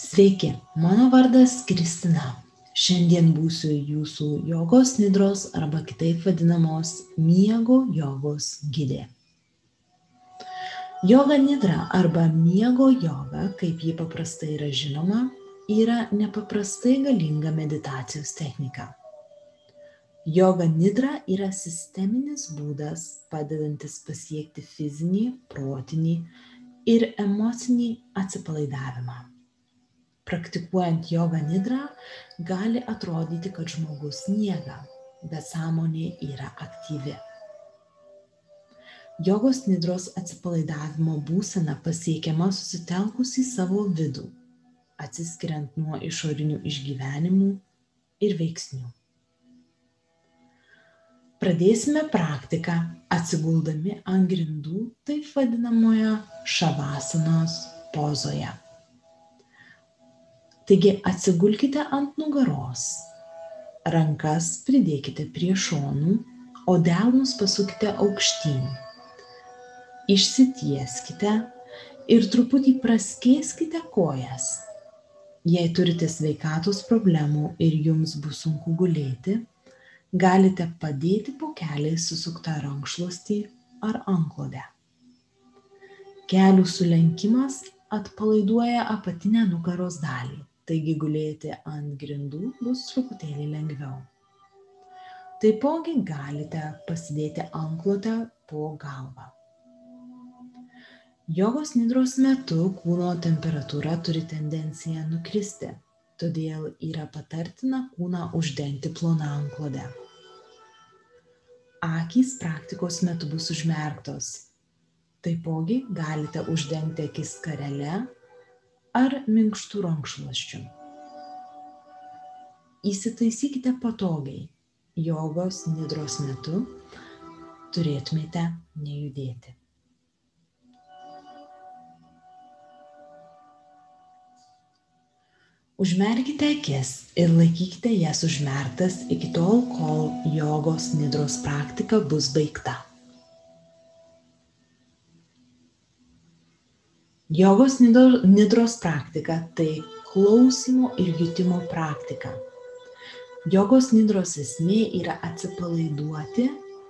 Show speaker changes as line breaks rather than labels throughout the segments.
Sveiki, mano vardas Kristina. Šiandien būsiu jūsų jogos nidros arba kitaip vadinamos miego jogos gidė. Joga nidra arba miego joga, kaip ji paprastai yra žinoma, yra nepaprastai galinga meditacijos technika. Joga nidra yra sisteminis būdas padedantis pasiekti fizinį, protinį ir emocinį atsipalaidavimą. Praktikuojant jogą nidrą gali atrodyti, kad žmogus miega, bet sąmonė yra aktyvi. Jogos nidros atsipalaidavimo būsena pasiekiama susitelkus į savo vidų, atsiskiriant nuo išorinių išgyvenimų ir veiksnių. Pradėsime praktiką atsiguldami ant grindų taip vadinamoje šavasanos pozoje. Taigi atsigulkite ant nugaros, rankas pridėkite prie šonų, o delnus pasukite aukštyn. Išsitieskite ir truputį praskėskite kojas. Jei turite sveikatos problemų ir jums bus sunku gulėti, galite padėti po keliais susuktą rankšluostį ar anklodę. Kelių sulenkimas atpalaiduoja apatinę nugaros dalį, taigi gulėti ant grindų bus truputėlį lengviau. Taipogi galite pasidėti anklotę po galvą. Jogos nidros metu kūno temperatūra turi tendenciją nukristi, todėl yra patartina kūną uždengti plona anklode. Akys praktikos metu bus užmerktos. Taipogi galite uždengti akis karele ar minkštų rankšluoščių. Įsitaisykite patogiai. Jogos nidros metu turėtumėte nejudėti. Užmerkite akis ir laikykite jas užmerktas iki tol, kol jogos nidros praktika bus baigta. Jogos nidros praktika tai klausimo ir jutimo praktika. Jogos nidros esmė yra atsipalaiduoti,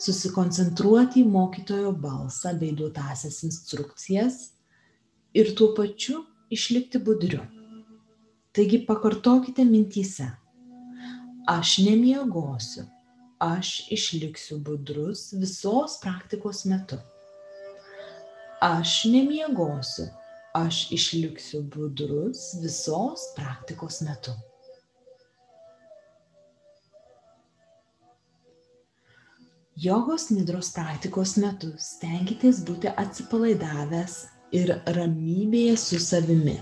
susikoncentruoti į mokytojo balsą bei duotasias instrukcijas ir tuo pačiu išlikti budriu. Taigi pakartokite mintyse. Aš nemiegosiu. Aš išliksiu budrus visos praktikos metu. Aš nemiegosiu. Aš išliksiu budrus visos praktikos metu. Jogos nidros praktikos metu stenkitės būti atsipalaidavęs ir ramybėje su savimi.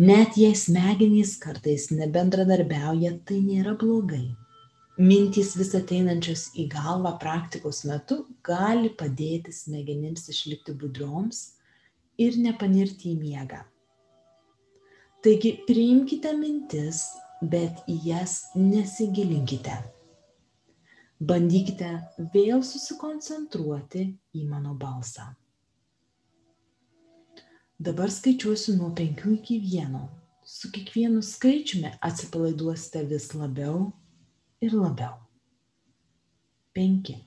Net jei smegenys kartais nebendradarbiauja, tai nėra blogai. Mintys vis ateinančios į galvą praktikos metu gali padėti smegenims išlikti budrioms ir nepanirti į miegą. Taigi priimkite mintis, bet į jas nesigilinkite. Bandykite vėl susikoncentruoti į mano balsą. Dabar skaičiuosiu nuo penkių iki vieno. Su kiekvienu skaičiumi atsipalaiduosite vis labiau ir labiau. Penki.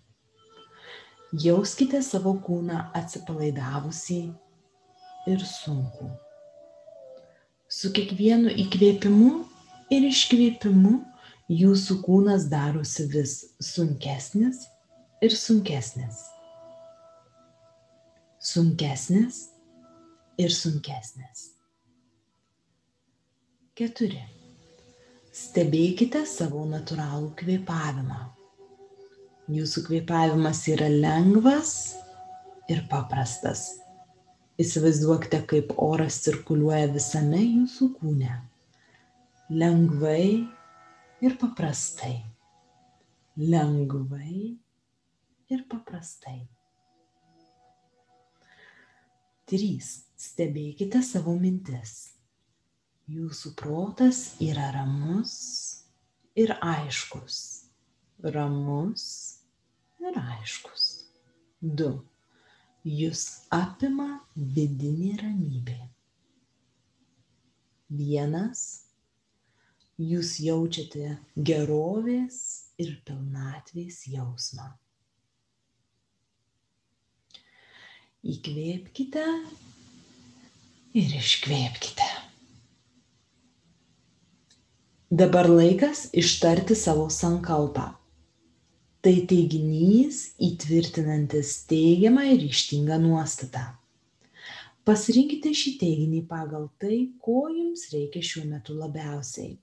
Jauskite savo kūną atsipalaidavusį ir sunku. Su kiekvienu įkvėpimu ir iškvėpimu jūsų kūnas darosi vis sunkesnis ir sunkesnis. Sunkesnis ir sunkesnės. Keturi. Stebėkite savo natūralų kvėpavimą. Jūsų kvėpavimas yra lengvas ir paprastas. Įsivaizduokite, kaip oras cirkuliuoja visame jūsų kūne. Lengvai ir paprastai. Lengvai ir paprastai. 3. Stebėkite savo mintis. Jūsų protas yra ramus ir aiškus. Ramus ir aiškus. 2. Jūs apima vidinė ramybė. vienas, jūs jaučiate gerovės ir pilnatvės jausmą. Įkvėpkite ir iškvėpkite. Dabar laikas ištarti savo sankalpą. Tai teiginys įtvirtinantis teigiamą ir ištingą nuostatą. Pasirinkite šį teiginį pagal tai, ko jums reikia šiuo metu labiausiai.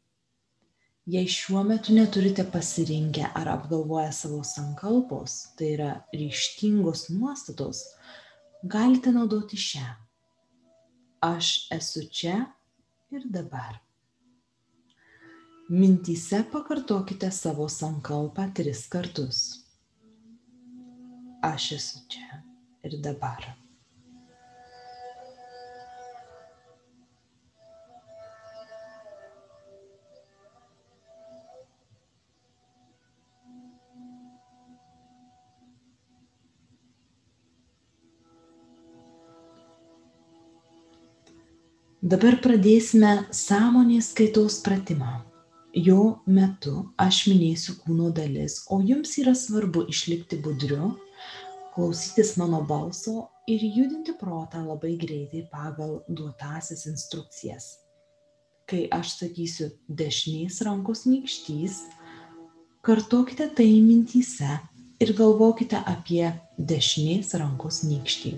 Jei šiuo metu neturite pasirinkę ar apgalvoję savo sankalpos, tai yra ryštingos nuostatos, galite naudoti šią. Aš esu čia ir dabar. Mintyse pakartokite savo sankalpą tris kartus. Aš esu čia ir dabar. Dabar pradėsime sąmonės kaitos pratimą. Jo metu aš minėsiu kūno dalis, o jums yra svarbu išlikti budriu, klausytis mano balso ir judinti protą labai greitai pagal duotasias instrukcijas. Kai aš sakysiu dešinės rankos nykštys, kartokite tai mintyse ir galvokite apie dešinės rankos nykštį.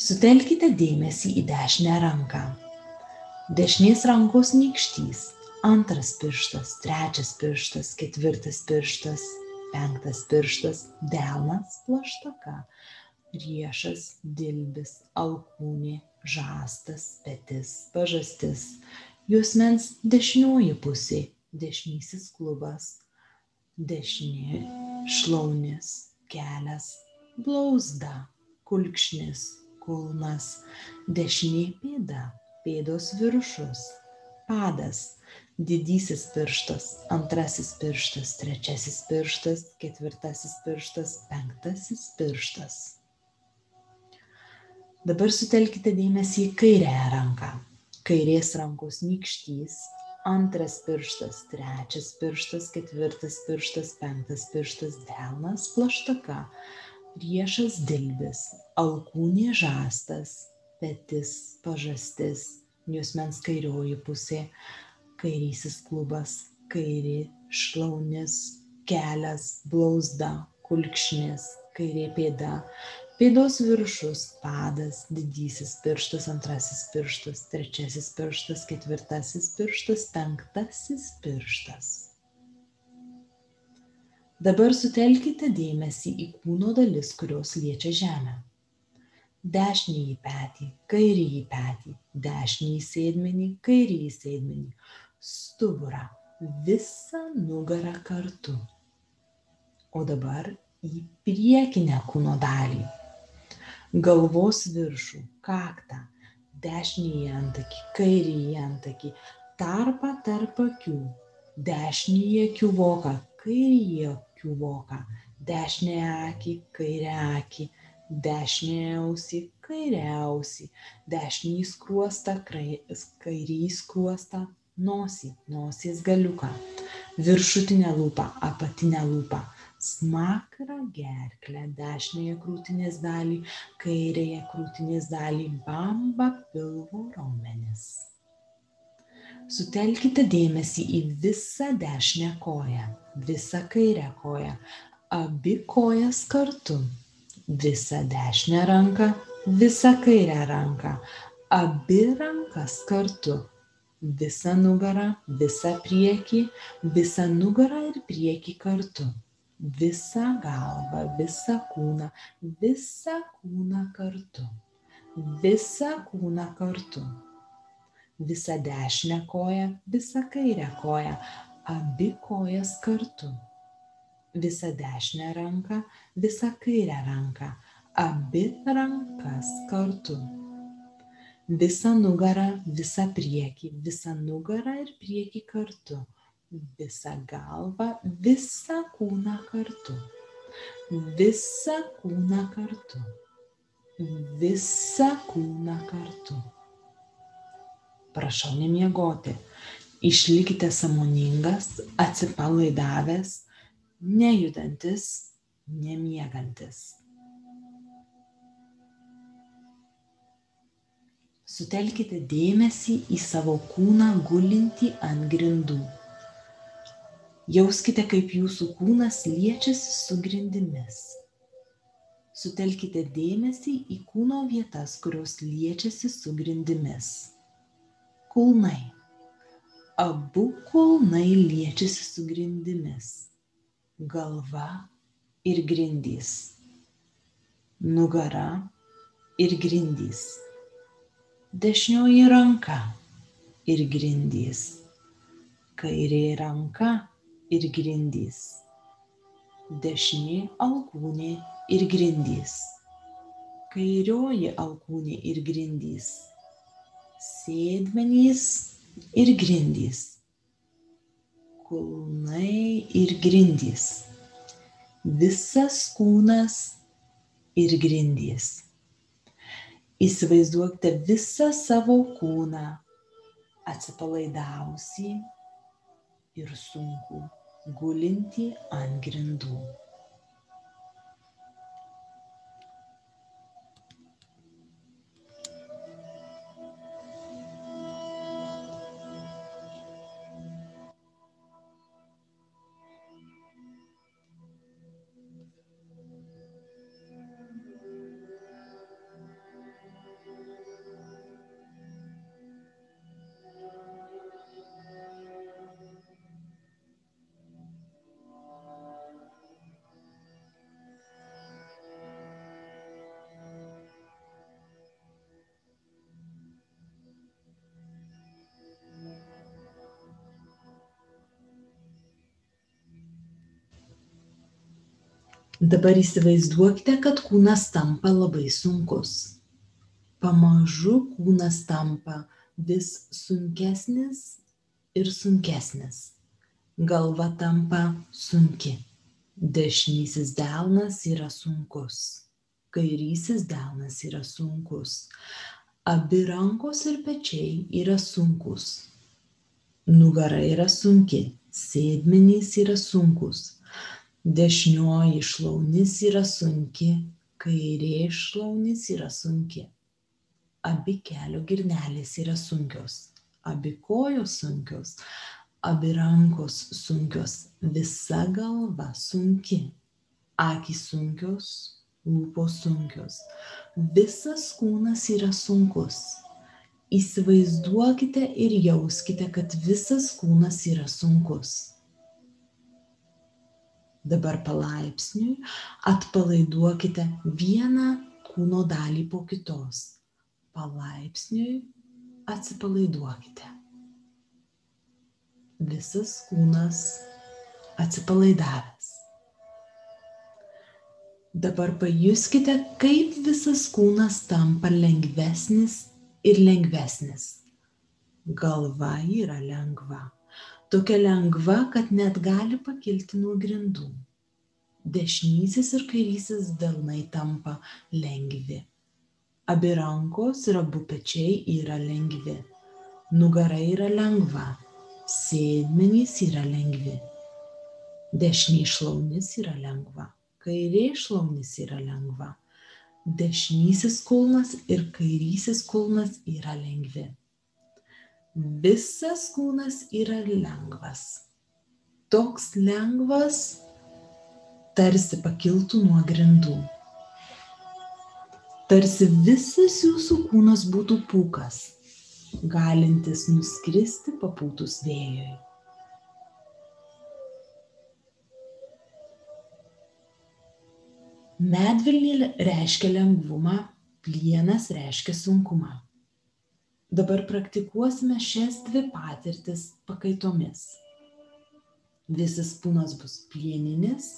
Sutelkite dėmesį į dešinę ranką. Dešinės rankos nykštys, antras pirštas, trečias pirštas, ketvirtas pirštas, penktas pirštas, delnas, plaštaka, riešas, dilbis, alkūnė, žastas, petis, pažastis, juosmens dešinioji pusė, dešinysis klubas, dešinė šlaunis, kelias, blauzda, kulkšnis, kulnas, dešinė pėda, pėdos viršus, padas, didysis pirštas, antrasis pirštas, trečiasis pirštas, ketvirtasis pirštas, penktasis pirštas. Dabar sutelkite dėmesį į kairęją ranką. Kairės rankos nykštys, antras pirštas, trečias pirštas, ketvirtas pirštas, penktas pirštas, delnas, plaštaka, riešas dilbis, alkūnė žastas, petis pažastis, juosmens kairioji pusė, kairysis klubas, kairi šlaunis, kelias, blauzda, kulkšnis, kairė pėda, pėdos viršus, padas, didysis pirštas, antrasis pirštas, trečiasis pirštas, ketvirtasis pirštas, penktasis pirštas. Dabar sutelkite dėmesį į kūno dalis, kurios liečia žemę. Dešinįjį petį, kairįjį petį, dešinįjį sėdmenį, kairįjį sėdmenį, stuburą, visą nugarą kartu. O dabar į priekinę kūno dalį. Galvos viršų, kaktą, dešinįjį antakį, kairįjį antakį, tarpą tarp akių, dešinįjį akių voką, kairįjį akių voką, dešinę akį, kairę akį, dešinę ausį, kairę ausį, dešinį skruostą, kairį skruostą, nosį, nosies galiuką, viršutinę lūpą, apatinę lūpą, smakrą gerklę, dešinėje krūtinės dalį, kairėje krūtinės dalį, bamba pilvo raumenis. Sutelkite dėmesį į visą dešinę koją visą kairę koją, abi kojas kartu, visą dešinę ranką, visą kairę ranką, abi rankas kartu, visą nugarą, visą priekį, visą nugarą ir priekį kartu, visą galvą, visą kūną, visą kūną kartu, visą kūną kartu. Visą dešinę koją, visą kairę koją, abi kojas kartu. Visą dešinę ranką, visą kairę ranką, abi rankas kartu. Visą nugarą, visą priekį, visą nugarą ir priekį kartu. Visą galvą, visą kūną kartu. Visą kūną kartu. visą kūną kartu. Prašau nemiegoti. Išlikite samoningas, atsipalaidavęs, nejudantis, nemiegantis. Sutelkite dėmesį į savo kūną gulintį ant grindų. Jauskite, kaip jūsų kūnas liečiasi su grindimis. Sutelkite dėmesį į kūno vietas, kurios liečiasi su grindimis. Kulnai. Abu kulnai liečiasi su grindimis. Galva ir grindys. Nugara ir grindys. Dešinioji ranka ir grindys. Kairė ranka ir grindys. Dešinė alkūnė ir grindys. Kairioji alkūnė ir grindys. Sėdmenys ir grindys. Kulnai ir grindys. Visas kūnas ir grindys. Įsivaizduokite visą savo kūną atsipalaidavusi ir sunku gulinti ant grindų. Dabar įsivaizduokite, kad kūnas tampa labai sunkus. Pamažu kūnas tampa vis sunkesnis ir sunkesnis. Galva tampa sunki. Dešinysis delnas yra sunkus. Kairysis delnas yra sunkus. Abi rankos ir pečiai yra sunkus. Nugara yra sunki. Sėdmenys yra sunkus Dešinioji šlaunis yra sunki, kairė šlaunis yra sunki. Abi kelio girnelės yra sunkios, abi kojos sunkios, abi rankos sunkios, visa galva sunki, akis sunkios, lūpos sunkios, visas kūnas yra sunkus. Įsivaizduokite ir jauskite, kad visas kūnas yra sunkus Dabar palaipsniui atpalaiduokite vieną kūno dalį po kitos. Palaipsniui atsipalaiduokite. Visas kūnas atsipalaidavęs. Dabar pajuskite, kaip visas kūnas tampa lengvesnis ir lengvesnis. Galva yra lengva tokia lengva, kad net gali pakilti nuo grindų. Dešinysis ir kairysis delnai tampa lengvi. Abi rankos ir abu pečiai yra lengvi. Nugara yra lengva. Sėdmenys yra lengvi. Dešinė šlaunis yra lengva. Kairė šlaunis yra lengva. Dešinysis kulnas ir kairysis kulnas yra lengvi visas kūnas yra lengvas. Toks lengvas, tarsi pakiltų nuo grindų. Tarsi visas jūsų kūnas būtų pūkas, galintis nuskristi papūtus vėjui. Medvilnė reiškia lengvumą, plienas reiškia sunkumą. Dabar praktikuosime šias dvi patirtis pakaitomis. Visas kūnas bus plieninis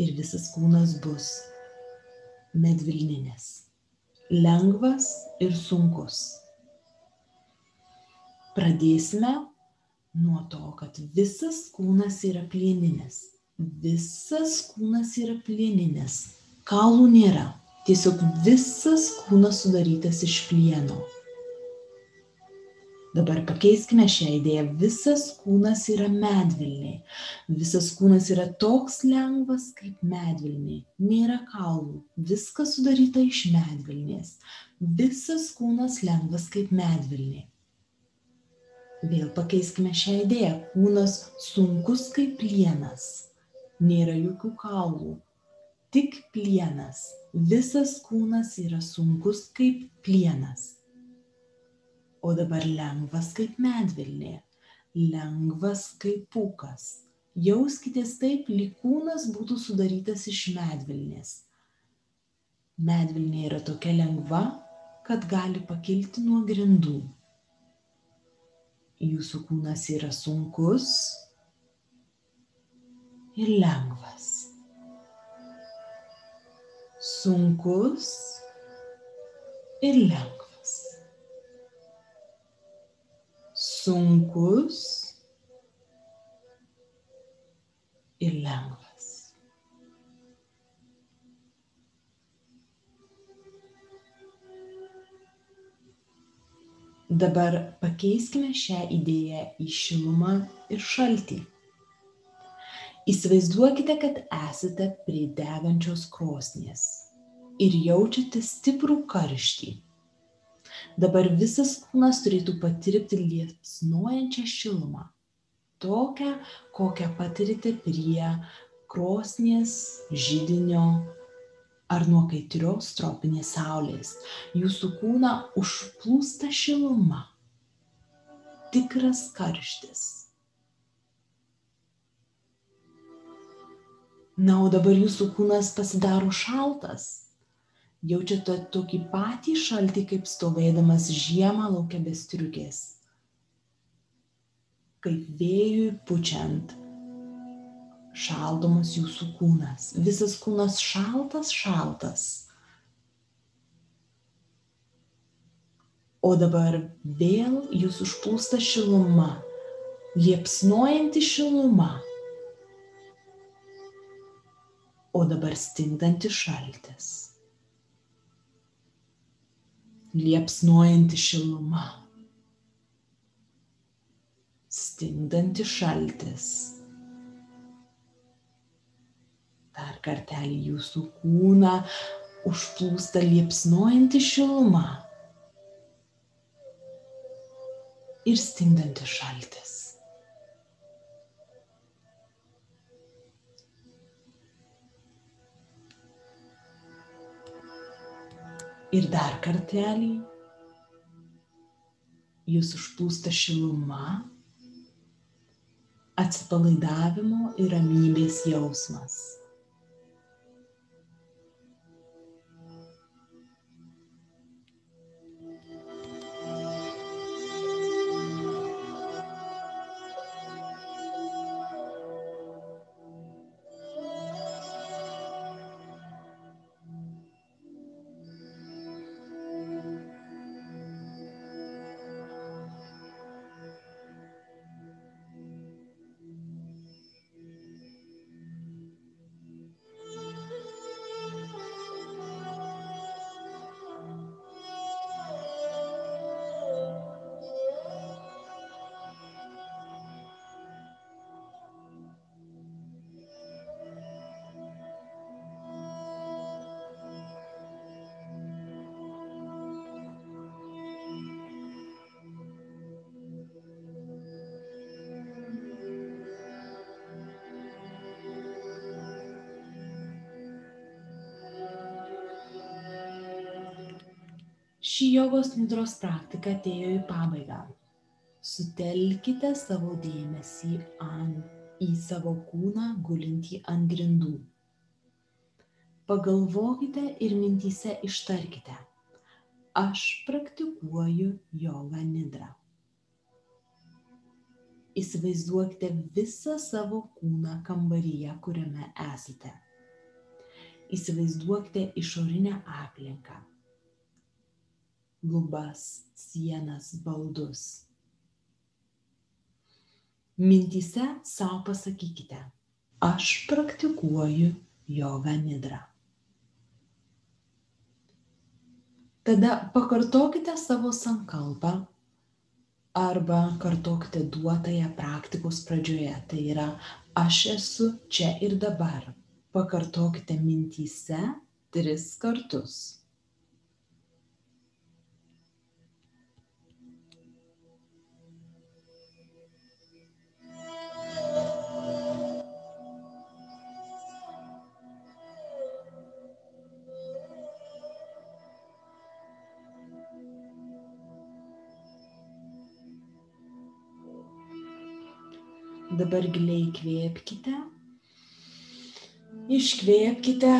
ir visas kūnas bus medvilninis. Lengvas ir sunkus. Pradėsime nuo to, kad visas kūnas yra plieninis. Visas kūnas yra plieninis. Kaulų nėra. Tiesiog visas kūnas sudarytas iš plieno. Dabar pakeiskime šią idėją. Visas kūnas yra medvilniai. Visas kūnas yra toks lengvas kaip medvilniai. Nėra kaulų. Viskas sudaryta iš medvilnės. Visas kūnas lengvas kaip medvilniai. Vėl pakeiskime šią idėją. Kūnas sunkus kaip plienas. Nėra jokių kaulų tik plienas. Visas kūnas yra sunkus kaip plienas. O dabar lengvas kaip medvilnė, lengvas kaip pūkas. Jauskitės taip, lyg kūnas būtų sudarytas iš medvilnės. Medvilnė yra tokia lengva, kad gali pakilti nuo grindų. Jūsų kūnas yra sunkus ir lengvas sunkus ir lengvas. Sunkus ir lengvas. Dabar pakeiskime šią idėją į šilumą ir šaltį. Įsivaizduokite, kad esate prie degančios krosnies ir jaučiate stiprų karštį. Dabar visas kūnas turėtų patirti liepsnojančią šilumą. Tokią, kokią patirite prie krosnies, žydinio ar nuo kaitrios tropinės saulės. Jūsų kūną užplūsta šiluma. Tikras karštis Na, o dabar jūsų kūnas pasidaro šaltas. Jaučiate tokį patį šaltį, kaip stovėdamas žiemą laukia bestriukės. Kaip vėjui pučiant šaldomas jūsų kūnas. Visas kūnas šaltas, šaltas. O dabar vėl jūs užplūsta šiluma, liepsnojanti šiluma o dabar stingdantis šaltis. Liepsnuojanti šiluma. Stingdantis šaltis. Dar kartelį jūsų kūną užplūsta liepsnuojanti šiluma. Ir stingdantis šaltis. Ir dar kartelį jūs užplūsta šiluma, atsipalaidavimo ir ramybės jausmas. Ši jogos nidros praktika atėjo į pabaigą. Sutelkite savo dėmesį ant, į savo kūną gulintį ant grindų. Pagalvokite ir mintyse ištarkite. Aš praktikuoju jogą nidrą. Įsivaizduokite visą savo kūną kambaryje, kuriame esate. Įsivaizduokite išorinę aplinką lubas, sienas, baldus. Mintyse savo pasakykite, aš praktikuoju jogą nidrą. Tada pakartokite savo sankalpą arba kartokite duotąją praktikos pradžioje. Tai yra, aš esu čia ir dabar. Pakartokite mintyse tris kartus. Dabar giliai įkvėpkite. Iškvėpkite.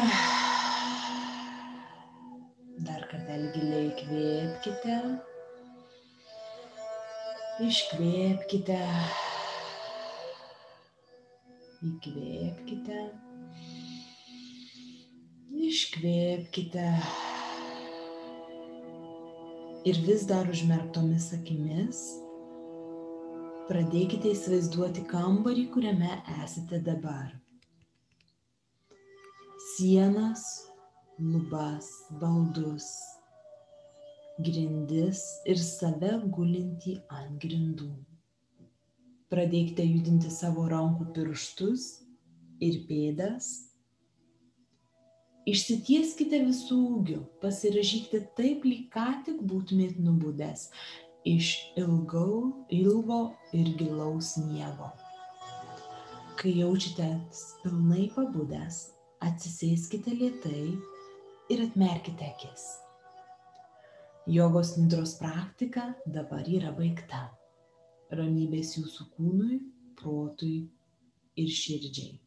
Dar kartelį giliai įkvėpkite. Iškvėpkite. Įkvėpkite. Iškvėpkite. Ir vis dar užmerktomis akimis Pradėkite įsivaizduoti kambarį, kuriame esate dabar. Sienas, lubas, baldus, grindis ir save gulinti ant grindų. Pradėkite judinti savo rankų pirštus ir pėdas. Išsitieskite visų ūgių, pasirašykite taip, lyg ką tik būtumėt nubudęs iš ilgau, ilgo ir gilaus miego. Kai jaučiatės pilnai pabudęs, atsisėskite lietai ir atmerkite akis. Jogos nidros praktika dabar yra baigta. Ramybės jūsų kūnui, protui ir širdžiai.